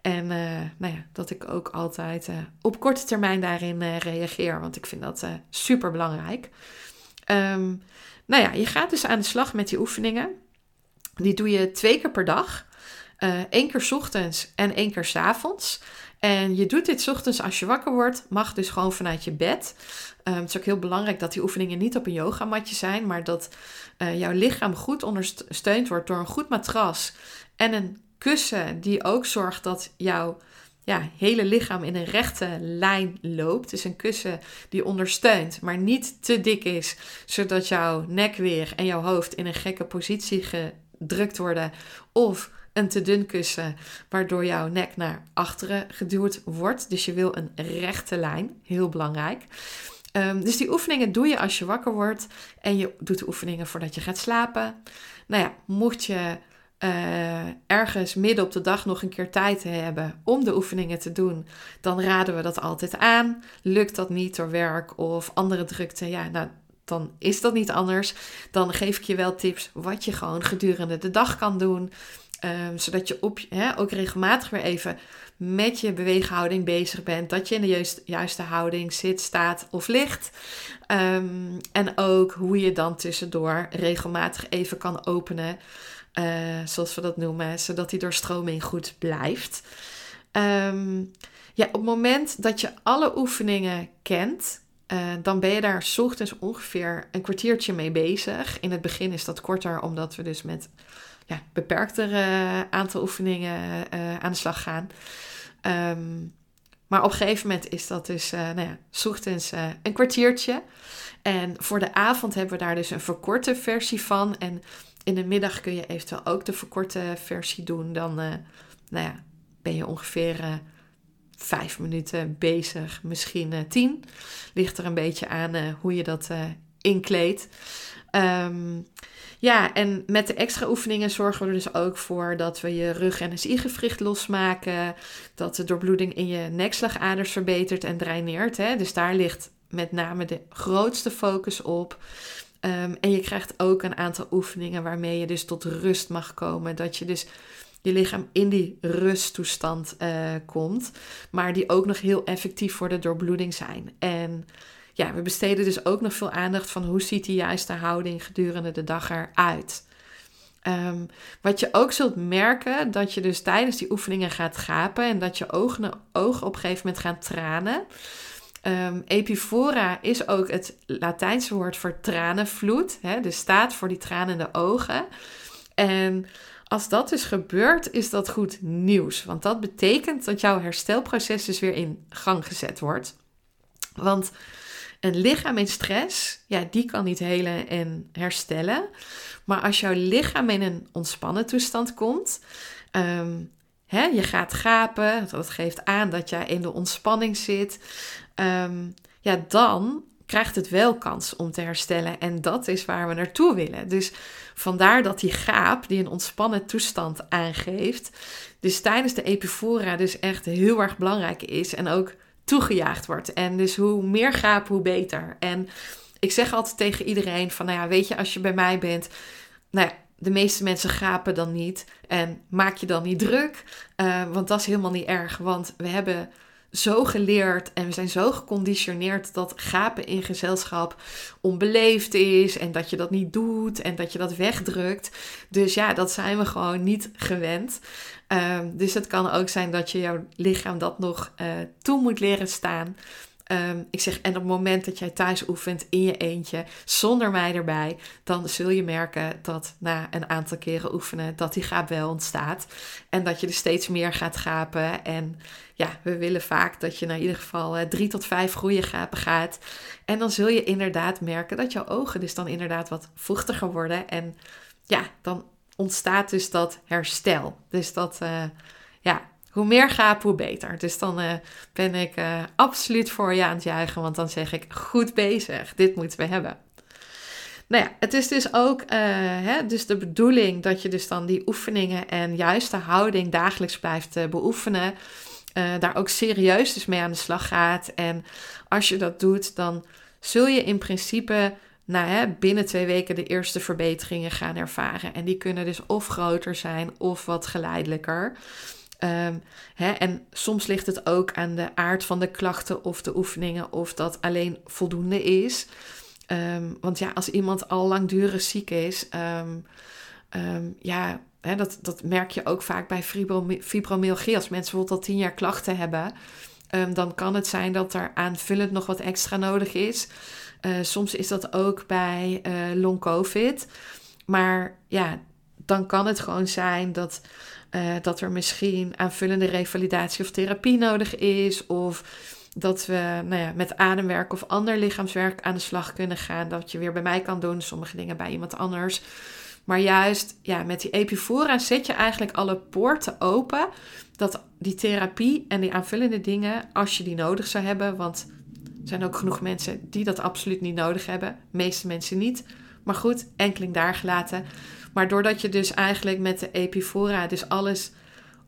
En uh, nou ja, dat ik ook altijd uh, op korte termijn daarin reageer. Want ik vind dat super belangrijk. Um, nou ja, je gaat dus aan de slag met die oefeningen. Die doe je twee keer per dag. Eén keer ochtends en één keer s avonds. En je doet dit ochtends als je wakker wordt, mag dus gewoon vanuit je bed. Um, het is ook heel belangrijk dat die oefeningen niet op een yogamatje zijn, maar dat uh, jouw lichaam goed ondersteund wordt door een goed matras en een kussen die ook zorgt dat jouw ja, hele lichaam in een rechte lijn loopt. Dus een kussen die ondersteunt, maar niet te dik is, zodat jouw nek weer en jouw hoofd in een gekke positie gedrukt worden. Of een te dun kussen, waardoor jouw nek naar achteren geduwd wordt. Dus je wil een rechte lijn, heel belangrijk. Um, dus die oefeningen doe je als je wakker wordt en je doet de oefeningen voordat je gaat slapen. Nou ja, mocht je uh, ergens midden op de dag nog een keer tijd hebben om de oefeningen te doen, dan raden we dat altijd aan. Lukt dat niet door werk of andere drukte, ja, nou, dan is dat niet anders. Dan geef ik je wel tips wat je gewoon gedurende de dag kan doen. Um, zodat je op, ook regelmatig weer even met je beweeghouding bezig bent. Dat je in de juiste, juiste houding zit, staat of ligt. Um, en ook hoe je dan tussendoor regelmatig even kan openen. Uh, zoals we dat noemen. Zodat die doorstroming goed blijft. Um, ja, op het moment dat je alle oefeningen kent. Uh, dan ben je daar ochtends ongeveer een kwartiertje mee bezig. In het begin is dat korter, omdat we dus met ja, beperkter uh, aantal oefeningen uh, aan de slag gaan. Um, maar op een gegeven moment is dat dus, uh, nou ja, een kwartiertje. En voor de avond hebben we daar dus een verkorte versie van. En in de middag kun je eventueel ook de verkorte versie doen. Dan nou ja, ben je ongeveer vijf minuten bezig, misschien tien. Ligt er een beetje aan hoe je dat inkleedt. Um, ja, en met de extra oefeningen zorgen we er dus ook voor dat we je rug- en SI-gewricht losmaken. Dat de doorbloeding in je nekslagaders verbetert en draineert. Hè? Dus daar ligt met name de grootste focus op. Um, en je krijgt ook een aantal oefeningen waarmee je dus tot rust mag komen. Dat je dus je lichaam in die rusttoestand uh, komt. Maar die ook nog heel effectief voor de doorbloeding zijn. En ja, we besteden dus ook nog veel aandacht van hoe ziet die juiste houding gedurende de dag eruit. Um, wat je ook zult merken, dat je dus tijdens die oefeningen gaat gapen en dat je ogen, ogen op een gegeven moment gaan tranen. Um, epifora is ook het Latijnse woord voor tranenvloed, hè, dus staat voor die tranende ogen. En als dat dus gebeurt, is dat goed nieuws, want dat betekent dat jouw herstelproces dus weer in gang gezet wordt. Want een lichaam in stress, ja, die kan niet helen en herstellen. Maar als jouw lichaam in een ontspannen toestand komt, um, hè, je gaat gapen, dat geeft aan dat jij in de ontspanning zit, ehm, ja, dan krijgt het wel kans om te herstellen. En dat is waar we naartoe willen. Dus vandaar dat die gaap, die een ontspannen toestand aangeeft, dus tijdens de epifora dus echt heel erg belangrijk is. En ook toegejaagd wordt. En dus hoe meer gaap, hoe beter. En ik zeg altijd tegen iedereen van, nou ja, weet je, als je bij mij bent, nou ja, de meeste mensen gapen dan niet. En maak je dan niet druk, uh, want dat is helemaal niet erg. Want we hebben zo geleerd en we zijn zo geconditioneerd dat gapen in gezelschap onbeleefd is en dat je dat niet doet en dat je dat wegdrukt. Dus ja, dat zijn we gewoon niet gewend. Um, dus het kan ook zijn dat je jouw lichaam dat nog uh, toe moet leren staan. Um, ik zeg, en op het moment dat jij thuis oefent in je eentje, zonder mij erbij, dan zul je merken dat na een aantal keren oefenen, dat die gaap wel ontstaat. En dat je er steeds meer gaat gapen. En ja, we willen vaak dat je naar ieder geval uh, drie tot vijf gapen gaat. En dan zul je inderdaad merken dat jouw ogen dus dan inderdaad wat vochtiger worden. En ja, dan ontstaat dus dat herstel. Dus dat, uh, ja, hoe meer gaap, hoe beter. Dus dan uh, ben ik absoluut voor je aan het juichen, want dan zeg ik goed bezig. Dit moeten we hebben. Nou ja, het is dus ook hè, dus de bedoeling dat je dus dan die oefeningen en juiste houding dagelijks blijft beoefenen. Daar ook serieus dus mee aan de slag gaat. En als je dat doet, dan zul je in principe nou, hè, binnen twee weken de eerste verbeteringen gaan ervaren. En die kunnen dus of groter zijn of wat geleidelijker. Ehm, hè, en soms ligt het ook aan de aard van de klachten of de oefeningen of dat alleen voldoende is. Ehm, want ja, als iemand al langdurig ziek is, um, ja, hè, dat, dat merk je ook vaak bij fibromyalgie. Als mensen bijvoorbeeld al tien jaar klachten hebben, dan kan het zijn dat er aanvullend nog wat extra nodig is. Uh, soms is dat ook bij uh, long COVID. Maar ja, dan kan het gewoon zijn dat, uh, dat er misschien aanvullende revalidatie of therapie nodig is. Of dat we nou ja, met ademwerk of ander lichaamswerk aan de slag kunnen gaan. Dat je weer bij mij kan doen, sommige dingen bij iemand anders. Maar juist ja, met die epifora zet je eigenlijk alle poorten open. Dat die therapie en die aanvullende dingen, als je die nodig zou hebben. Want er zijn ook genoeg mensen die dat absoluut niet nodig hebben. Meeste mensen niet. Maar goed, enkeling daar gelaten. Maar doordat je dus eigenlijk met de Epifora dus alles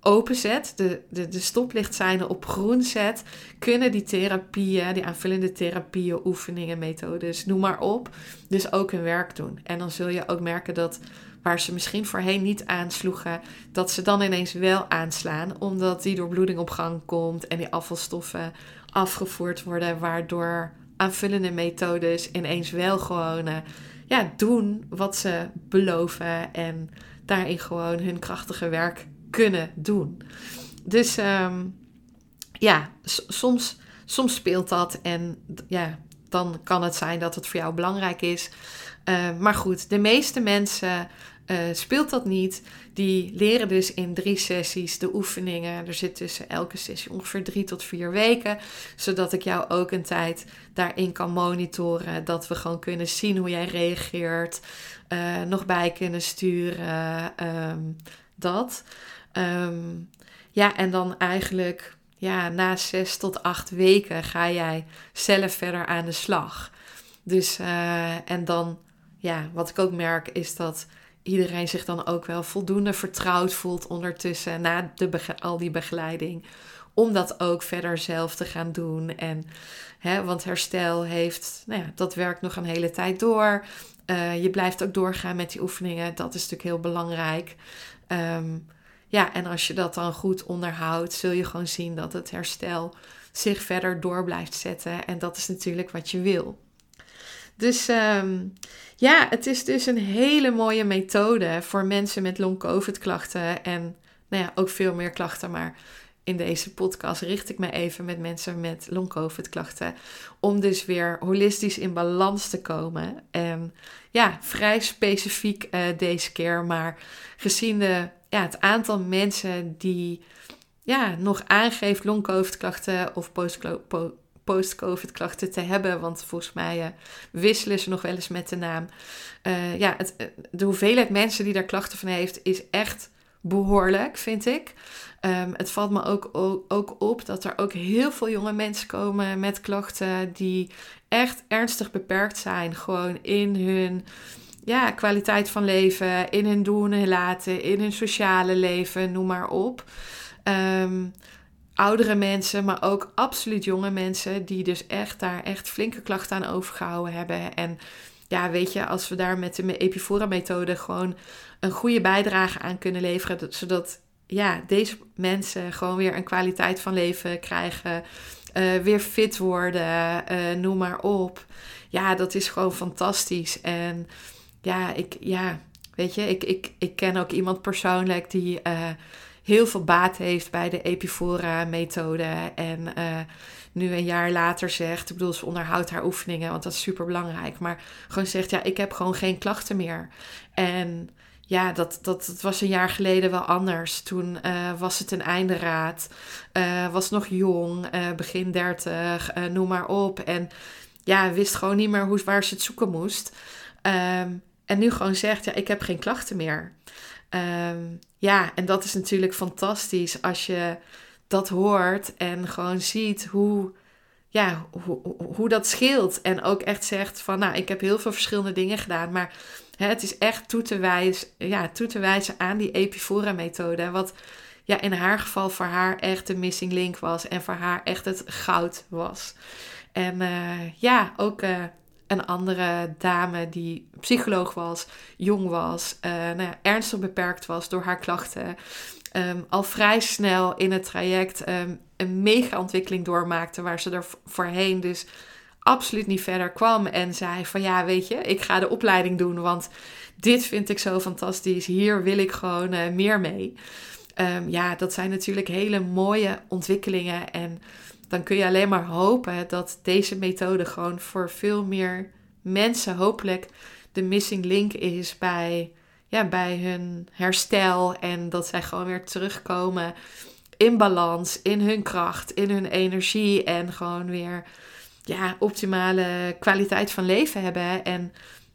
openzet, de, de, de stoplichtzijnen op groen zet, kunnen die therapieën, die aanvullende therapieën, oefeningen, methodes, noem maar op, dus ook hun werk doen. En dan zul je ook merken dat waar ze misschien voorheen niet aansloegen, dat ze dan ineens wel aanslaan, omdat die doorbloeding op gang komt en die afvalstoffen afgevoerd worden, waardoor aanvullende methodes ineens wel gewoon uh, ja, doen wat ze beloven en daarin gewoon hun krachtige werk kunnen doen. Dus um, ja, soms, soms speelt dat en ja, dan kan het zijn dat het voor jou belangrijk is. Uh, maar goed, de meeste mensen uh, speelt dat niet. Die leren dus in drie sessies de oefeningen. Er zit tussen elke sessie ongeveer drie tot vier weken. Zodat ik jou ook een tijd daarin kan monitoren. Dat we gewoon kunnen zien hoe jij reageert. Uh, nog bij kunnen sturen. Um, dat. Um, ja, en dan eigenlijk ja, na zes tot acht weken ga jij zelf verder aan de slag. Dus, uh, en dan, ja, wat ik ook merk is dat iedereen zich dan ook wel voldoende vertrouwd voelt ondertussen na de al die begeleiding. Om dat ook verder zelf te gaan doen. En, hè, want herstel heeft, nou ja, dat werkt nog een hele tijd door. Uh, je blijft ook doorgaan met die oefeningen. Dat is natuurlijk heel belangrijk. Um, ja, en als je dat dan goed onderhoudt, zul je gewoon zien dat het herstel zich verder door blijft zetten. En dat is natuurlijk wat je wil. Dus um, ja, het is dus een hele mooie methode voor mensen met long-covid klachten. En nou ja, ook veel meer klachten. Maar in deze podcast richt ik me even met mensen met long-covid klachten. Om dus weer holistisch in balans te komen. En ja, vrij specifiek uh, deze keer. Maar gezien de ja, het aantal mensen die ja, nog aangeeft long-covid klachten of post-covid klachten te hebben. Want volgens mij uh, wisselen ze nog wel eens met de naam. Uh, ja, het, eh, de hoeveelheid mensen die daar klachten van heeft is echt behoorlijk, vind ik. Um, het valt me ook, ook, op dat er ook heel veel jonge mensen komen met klachten die echt ernstig beperkt zijn. Gewoon in hun ja, kwaliteit van leven, in hun doen en laten, in hun sociale leven, noem maar op. Ehm, oudere mensen, maar ook absoluut jonge mensen die dus echt daar echt flinke klachten aan overgehouden hebben. En ja, weet je, als we daar met de Epifora-methode gewoon een goede bijdrage aan kunnen leveren, zodat ja, deze mensen gewoon weer een kwaliteit van leven krijgen, uh, weer fit worden, uh, noem maar op. Ja, dat is gewoon fantastisch. En ja, ik, ja, weet je, ik, ik, ik ken ook iemand persoonlijk die uh, heel veel baat heeft bij de Epifora-methode. En uh, nu een jaar later zegt, ik bedoel, ze onderhoudt haar oefeningen, want dat is super belangrijk. Maar gewoon zegt, ja, ik heb gewoon geen klachten meer. En ja, dat, dat, dat was een jaar geleden wel anders. Toen uh, was het een einderaad, uh, was nog jong, begin dertig, noem maar op. En ja, wist gewoon niet meer hoe, waar ze het zoeken moest. Um, en nu gewoon zegt, ja, ik heb geen klachten meer. Um, ja, en dat is natuurlijk fantastisch als je dat hoort en gewoon ziet hoe, ja, hoe, hoe dat scheelt. En ook echt zegt van, nou, ik heb heel veel verschillende dingen gedaan, maar hè, het is echt toe te, wijzen, ja, toe aan die Epifora-methode. Wat ja, in haar geval voor haar echt de missing link was en voor haar echt het goud was. En uh, ja, ook uh, een andere dame die psycholoog was, jong was, uh, nou ja, ernstig beperkt was door haar klachten. Um, al vrij snel in het traject um, een mega ontwikkeling doormaakte, waar ze er voorheen dus absoluut niet verder kwam. En zei van ja, weet je, ik ga de opleiding doen, want dit vind ik zo fantastisch. Hier wil ik gewoon uh, meer mee. Um, ja, dat zijn natuurlijk hele mooie ontwikkelingen. En dan kun je alleen maar hopen dat deze methode gewoon voor veel meer mensen hopelijk de missing link is bij, ja, bij hun herstel. En dat zij gewoon weer terugkomen in balans, in hun kracht, in hun energie. En gewoon weer ja, optimale kwaliteit van leven hebben. En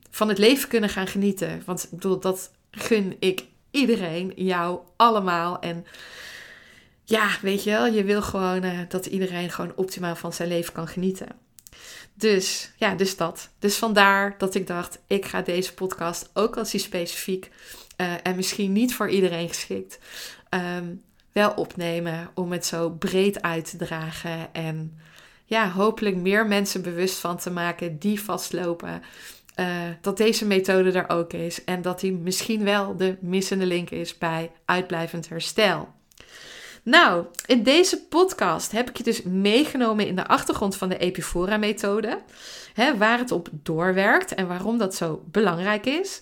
van het leven kunnen gaan genieten. Want ik bedoel, dat gun ik iedereen, jou allemaal. En ja, weet je wel, je wil gewoon uh, dat iedereen gewoon optimaal van zijn leven kan genieten. Dus ja, dus dat. Dus vandaar dat ik dacht, ik ga deze podcast, ook als die specifiek uh, en misschien niet voor iedereen geschikt, um, wel opnemen om het zo breed uit te dragen. En ja, hopelijk meer mensen bewust van te maken die vastlopen. Uh, dat deze methode er ook is en dat die misschien wel de missende link is bij uitblijvend herstel. Nou, in deze podcast heb ik je dus meegenomen in de achtergrond van de Epifora-methode. Waar het op doorwerkt en waarom dat zo belangrijk is.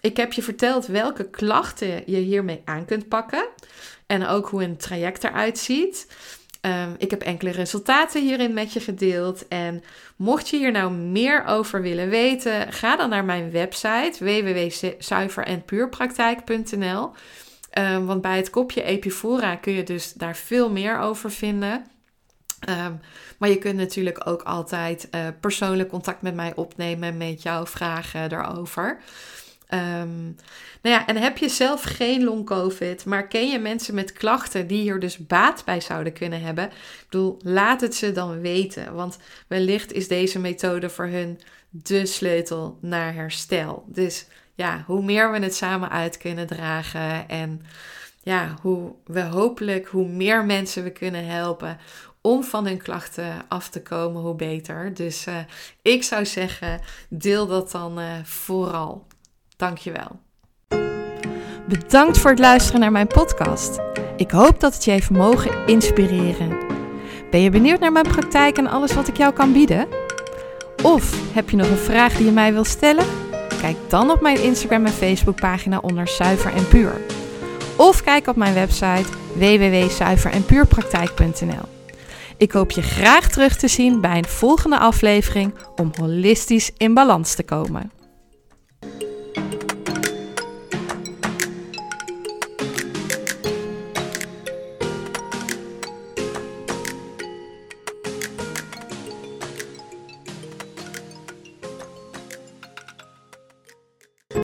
Ik heb je verteld welke klachten je hiermee aan kunt pakken. En ook hoe een traject eruit ziet. Um, ik heb enkele resultaten hierin met je gedeeld. En mocht je hier nou meer over willen weten, ga dan naar mijn website www.zuiverenpuurpraktijk.nl. Um, want bij het kopje Epifora kun je dus daar veel meer over vinden. Um, maar je kunt natuurlijk ook altijd uh, persoonlijk contact met mij opnemen met jouw vragen daarover. Um, nou ja, en heb je zelf geen long-covid, maar ken je mensen met klachten die hier dus baat bij zouden kunnen hebben? Ik bedoel, laat het ze dan weten, want wellicht is deze methode voor hun de sleutel naar herstel. Dus ja, hoe meer we het samen uit kunnen dragen en ja, hoe we hopelijk, hoe meer mensen we kunnen helpen om van hun klachten af te komen, hoe beter. Dus uh, ik zou zeggen, deel dat dan uh, vooral. Dankjewel. Bedankt voor het luisteren naar mijn podcast. Ik hoop dat het je heeft mogen inspireren. Ben je benieuwd naar mijn praktijk en alles wat ik jou kan bieden? Of heb je nog een vraag die je mij wilt stellen? Kijk dan op mijn Instagram en Facebook pagina onder Zuiver en Puur. Of kijk op mijn website www.zuiverenpuurpraktijk.nl. Ik hoop je graag terug te zien bij een volgende aflevering om holistisch in balans te komen.